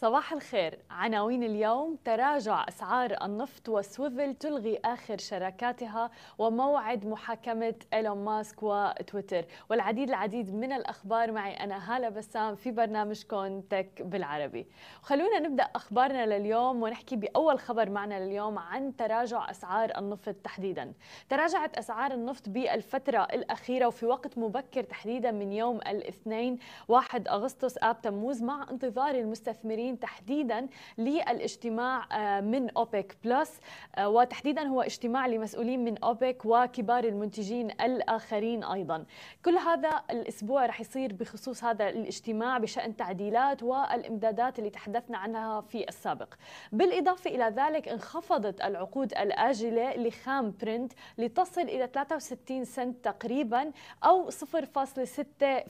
صباح الخير. عناوين اليوم تراجع أسعار النفط وسويفل تلغي آخر شراكاتها وموعد محاكمة إيلون ماسك وتويتر. والعديد العديد من الأخبار معي أنا هالة بسام في برنامجكم تك بالعربي. خلونا نبدأ أخبارنا لليوم ونحكي بأول خبر معنا لليوم عن تراجع أسعار النفط تحديدا. تراجعت أسعار النفط بالفترة الأخيرة وفي وقت مبكر تحديدا من يوم الاثنين 1 أغسطس آب تموز مع انتظار المستثمرين المسؤولين تحديدا للاجتماع آه، من أوبك بلس. آه، وتحديدا هو اجتماع لمسؤولين من أوبك وكبار المنتجين الآخرين أيضا. كل هذا الأسبوع رح يصير بخصوص هذا الاجتماع بشأن تعديلات والإمدادات اللي تحدثنا عنها في السابق. بالإضافة إلى ذلك انخفضت العقود الآجلة لخام برنت لتصل إلى 63 سنت تقريبا أو 0.6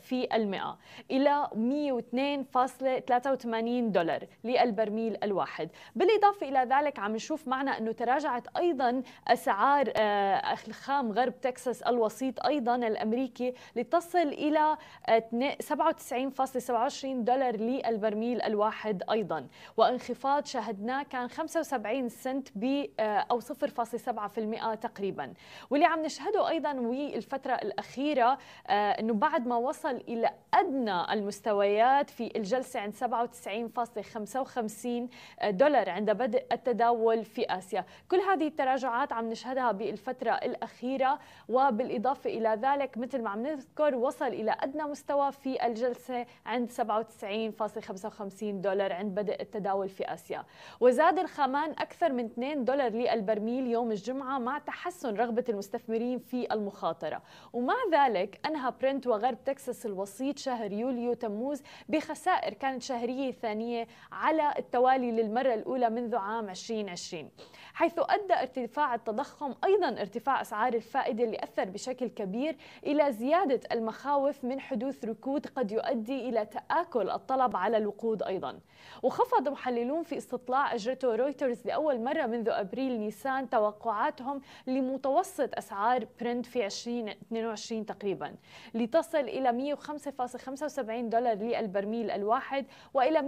في المئة إلى 102.83 دولار. دولار للبرميل الواحد. بالإضافة إلى ذلك عم نشوف معنا أنه تراجعت أيضا أسعار آه، الخام غرب تكساس الوسيط أيضا الأمريكي لتصل إلى 97.27 دولار للبرميل الواحد أيضا. وانخفاض شاهدناه كان 75 سنت ب آه، أو 0.7% تقريبا. واللي عم نشهده أيضا والفترة الأخيرة آه، أنه بعد ما وصل إلى أدنى المستويات في الجلسة عند 55 دولار عند بدء التداول في آسيا. كل هذه التراجعات عم نشهدها بالفترة الأخيرة وبالإضافة إلى ذلك مثل ما عم نذكر وصل إلى أدنى مستوى في الجلسة عند 97.55 دولار عند بدء التداول في آسيا. وزاد الخامان أكثر من 2 دولار للبرميل يوم الجمعة مع تحسن رغبة المستثمرين في المخاطرة. ومع ذلك أنهى برنت وغرب تكساس الوسيط شهر يوليو تموز بخسائر كانت شهرية ثانية على التوالي للمرة الأولى منذ عام 2020 حيث أدى ارتفاع التضخم أيضا ارتفاع أسعار الفائدة اللي أثر بشكل كبير إلى زيادة المخاوف من حدوث ركود قد يؤدي إلى تآكل الطلب على الوقود أيضا. وخفض محللون في استطلاع أجرته رويترز لأول مرة منذ أبريل نيسان توقعاتهم لمتوسط أسعار برنت في 2022 تقريبا لتصل إلى 105.75 دولار للبرميل الواحد وإلى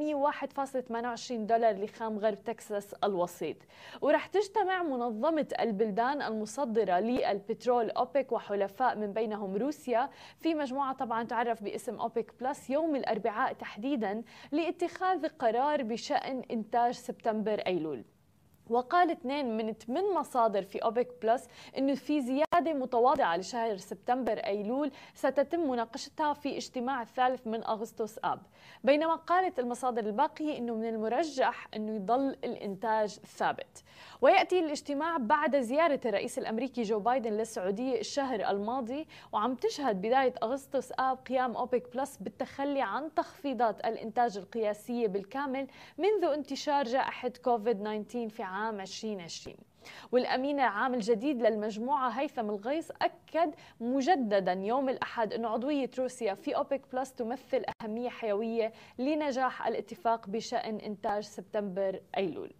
101.28 دولار لخام غرب تكساس الوسيط. ورح تجتمع منظمة البلدان المصدرة للبترول أوبك وحلفاء من بينهم روسيا. في مجموعة طبعا تعرف باسم أوبك بلس يوم الأربعاء تحديدا لاتخاذ قرار بشأن إنتاج سبتمبر أيلول. وقال اثنين من ثمان مصادر في أوبك بلس أنه في زيادة متواضعة لشهر سبتمبر أيلول ستتم مناقشتها في اجتماع الثالث من أغسطس آب. بينما قالت المصادر الباقية أنه من المرجح أنه يضل الإنتاج ثابت. ويأتي الاجتماع بعد زيارة الرئيس الأمريكي جو بايدن للسعودية الشهر الماضي وعم تشهد بداية أغسطس آب قيام أوبك بلس بالتخلي عن تخفيضات الإنتاج القياسية بالكامل منذ انتشار جائحة كوفيد 19 في عام 2020 والأمين العام الجديد للمجموعة هيثم الغيص أكد مجددا يوم الأحد أن عضوية روسيا في أوبك بلس تمثل أهمية حيوية لنجاح الاتفاق بشأن إنتاج سبتمبر أيلول.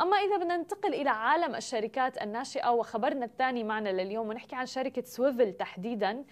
أما إذا بدنا ننتقل إلى عالم الشركات الناشئة وخبرنا الثاني معنا لليوم ونحكي عن شركة سويفل تحديدا.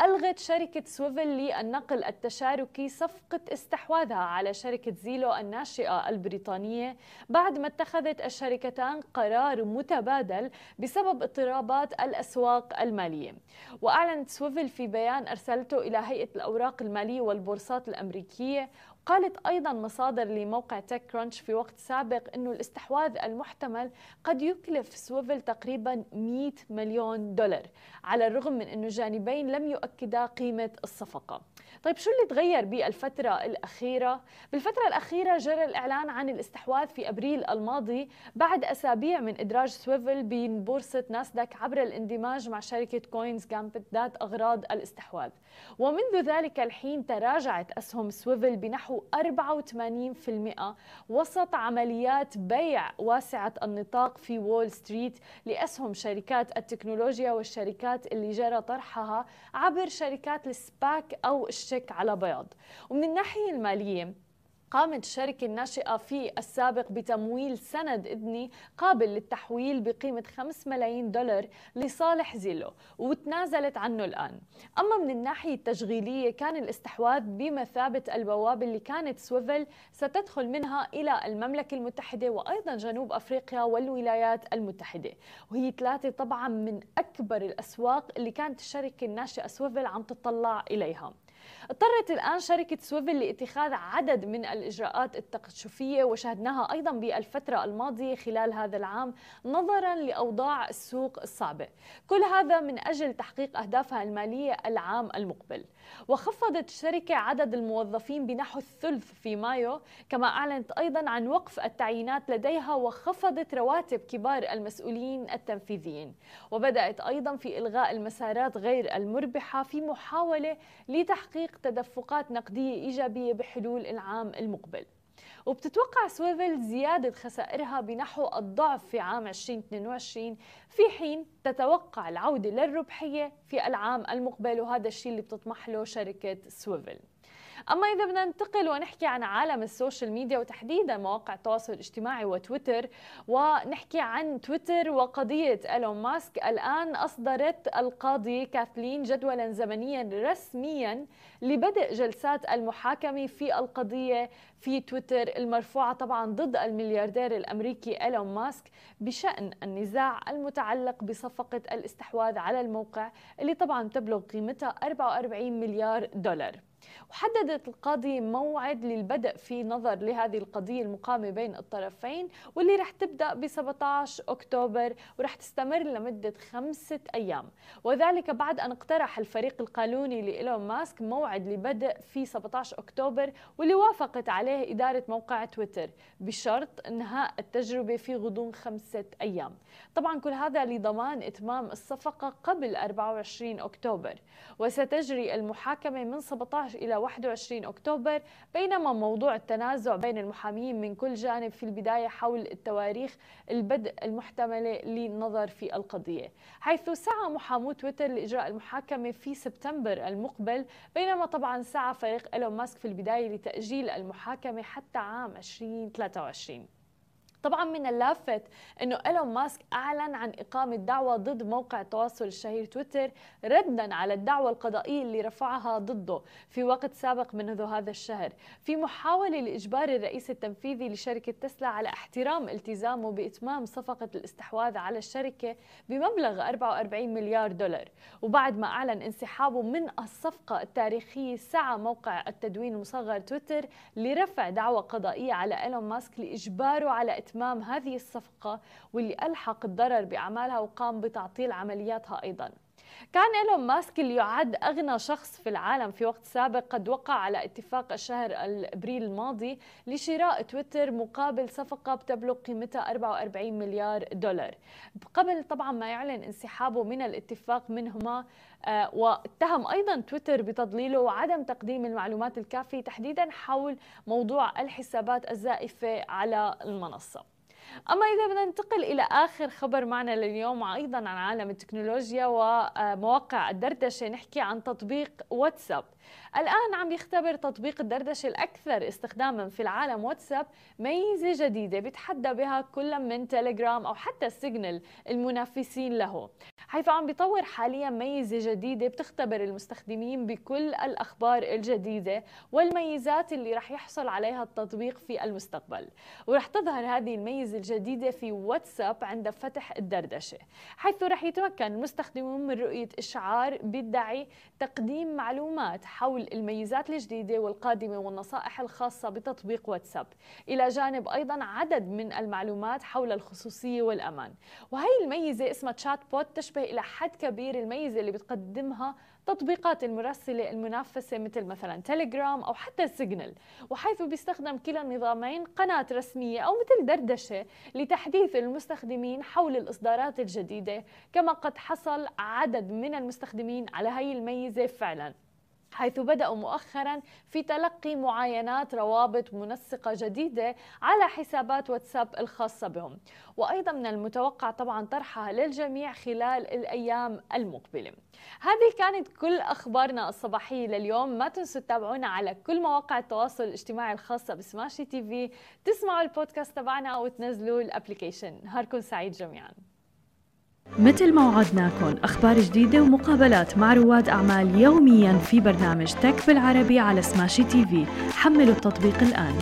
ألغت شركة سويفل للنقل التشاركي صفقة استحواذها على شركة زيلو الناشئة البريطانية بعد ما اتخذت الشركتان قرار متبادل بسبب اضطرابات الأسواق المالية. وأعلنت سويفل في بيان أرسلته إلى هيئة الأوراق المالية والبورصات الأمريكية قالت أيضا مصادر لموقع تك كرانش في وقت سابق أنه الاستحواذ المحتمل قد يكلف سويفل تقريبا 100 مليون دولار على الرغم من أنه الجانبين لم يؤكدا قيمة الصفقة طيب شو اللي تغير بالفترة الأخيرة؟ بالفترة الأخيرة جرى الإعلان عن الاستحواذ في أبريل الماضي بعد أسابيع من إدراج سويفل ببورصة ناسداك عبر الاندماج مع شركة كوينز جامبت ذات أغراض الاستحواذ ومنذ ذلك الحين تراجعت أسهم سويفل بنحو 84% وسط عمليات بيع واسعة النطاق في وول ستريت لأسهم شركات التكنولوجيا والشركات اللي جرى طرحها عبر شركات ال SPAC أو الشيك على بياض. ومن الناحية المالية قامت الشركة الناشئة في السابق بتمويل سند إذني قابل للتحويل بقيمة 5 ملايين دولار لصالح زيلو وتنازلت عنه الآن. أما من الناحية التشغيلية كان الاستحواذ بمثابة البوابة اللي كانت سويفل ستدخل منها إلى المملكة المتحدة وأيضا جنوب أفريقيا والولايات المتحدة. وهي ثلاثة طبعا من أكبر الأسواق اللي كانت الشركة الناشئة سويفل عم تطلع إليها. اضطرت الآن شركة سويفل لاتخاذ عدد من الإجراءات التقشفية وشهدناها أيضا بالفترة الماضية خلال هذا العام نظرا لأوضاع السوق الصعبة. كل هذا من أجل تحقيق أهدافها المالية العام المقبل. وخفضت الشركة عدد الموظفين بنحو الثلث في مايو كما أعلنت أيضا عن وقف التعيينات لديها وخفضت رواتب كبار المسؤولين التنفيذيين. وبدأت أيضا في إلغاء المسارات غير المربحة في محاولة لتحقيق تدفقات نقدية إيجابية بحلول العام المقبل. وبتتوقع سويفل زيادة خسائرها بنحو الضعف في عام 2022 في حين تتوقع العودة للربحية في العام المقبل وهذا الشيء اللي بتطمح له شركة سويفل أما إذا بدنا ننتقل ونحكي عن عالم ال social media وتحديدا مواقع التواصل الاجتماعي وتويتر ونحكي عن تويتر وقضية إيلون ماسك الآن أصدرت القاضية كاثلين جدولا زمنيا رسميا لبدء جلسات المحاكمة في القضية في تويتر المرفوعة طبعا ضد الملياردير الأمريكي إيلون ماسك بشأن النزاع المتعلق بصفقة الاستحواذ على الموقع اللي طبعا تبلغ قيمتها 44 مليار دولار. وحددت القاضي موعد للبدء في نظر لهذه القضية المقامة بين الطرفين واللي رح تبدأ ب 17 أكتوبر ورح تستمر لمدة خمسة أيام. وذلك بعد أن اقترح الفريق القانوني لإيلون ماسك موعد لبدء في 17 أكتوبر واللي وافقت عليه إدارة موقع تويتر بشرط إنهاء التجربة في غضون خمسة أيام. طبعا كل هذا لضمان إتمام الصفقة قبل 24 أكتوبر. وستجري المحاكمة من 17 إلى 21 أكتوبر بينما موضوع التنازع بين المحامين من كل جانب في البداية حول التواريخ البدء المحتملة للنظر في القضية. حيث سعى محامو تويتر لإجراء المحاكمة في سبتمبر المقبل بينما طبعا سعى فريق إيلون ماسك في البداية لتأجيل المحاكمة. حتى عام 2023 طبعا من اللافت إنه إيلون ماسك أعلن عن إقامة دعوى ضد موقع التواصل الشهير تويتر ردا على الدعوى القضائية اللي رفعها ضده في وقت سابق منذ هذا الشهر. في محاولة لإجبار الرئيس التنفيذي لشركة تسلا على احترام التزامه بإتمام صفقة الاستحواذ على الشركة بمبلغ 44 مليار دولار. وبعد ما أعلن انسحابه من الصفقة التاريخية سعى موقع التدوين المصغر تويتر لرفع دعوى قضائية على إيلون ماسك لإجباره على إتمام إتمام هذه الصفقة واللي ألحق الضرر بأعمالها وقام بتعطيل عملياتها أيضاً. كان إيلون ماسك اللي يعد أغنى شخص في العالم في وقت سابق. قد وقع على اتفاق الشهر ابريل الماضي لشراء تويتر مقابل صفقة بتبلغ قيمتها 44 مليار دولار. قبل طبعا ما يعلن انسحابه من الاتفاق منهما آه، واتهم أيضا تويتر بتضليله وعدم تقديم المعلومات الكافية تحديدا حول موضوع الحسابات الزائفة على المنصة. أما إذا بدنا ننتقل إلى آخر خبر معنا لليوم وأيضا عن عالم التكنولوجيا ومواقع الدردشة نحكي عن تطبيق واتساب. الآن عم يختبر تطبيق الدردشة الأكثر استخداما في العالم واتساب ميزة جديدة بيتحدى بها كل من تيليجرام أو حتى سيجنال المنافسين له. حيث عم بيطور حاليا ميزة جديدة بتخبر المستخدمين بكل الأخبار الجديدة والميزات اللي رح يحصل عليها التطبيق في المستقبل. ورح تظهر هذه الميزة الجديدة في واتساب عند فتح الدردشة حيث رح يتمكن المستخدمون من رؤية إشعار بيدعي تقديم معلومات حول الميزات الجديدة والقادمة والنصائح الخاصة بتطبيق واتساب إلى جانب أيضا عدد من المعلومات حول الخصوصية والأمان. وهي الميزة اسمها chatbot تشبه إلى حد كبير الميزة اللي بتقدمها تطبيقات المراسلة المنافسة مثل مثلا تيليجرام أو حتى سيجنال وحيث بيستخدم كلا النظامين قناة رسمية أو مثل دردشة لتحديث المستخدمين حول الإصدارات الجديدة كما قد حصل عدد من المستخدمين على هي الميزة فعلا. حيث بدأوا مؤخرا في تلقي معاينات روابط منسقة جديدة على حسابات واتساب الخاصة بهم. وأيضا من المتوقع طبعا طرحها للجميع خلال الأيام المقبلة. هذه كانت كل أخبارنا الصباحية لليوم. ما تنسوا تتابعونا على كل مواقع التواصل الاجتماعي الخاصة بسماشي تي في. تسمعوا البودكاست تبعنا وتنزلوا ال application. نهاركم سعيد جميعاً. مثل ما وعدناكم أخبار جديدة ومقابلات مع رواد أعمال يوميا في برنامج تك بالعربي على سماشي تي في. حملوا التطبيق الآن.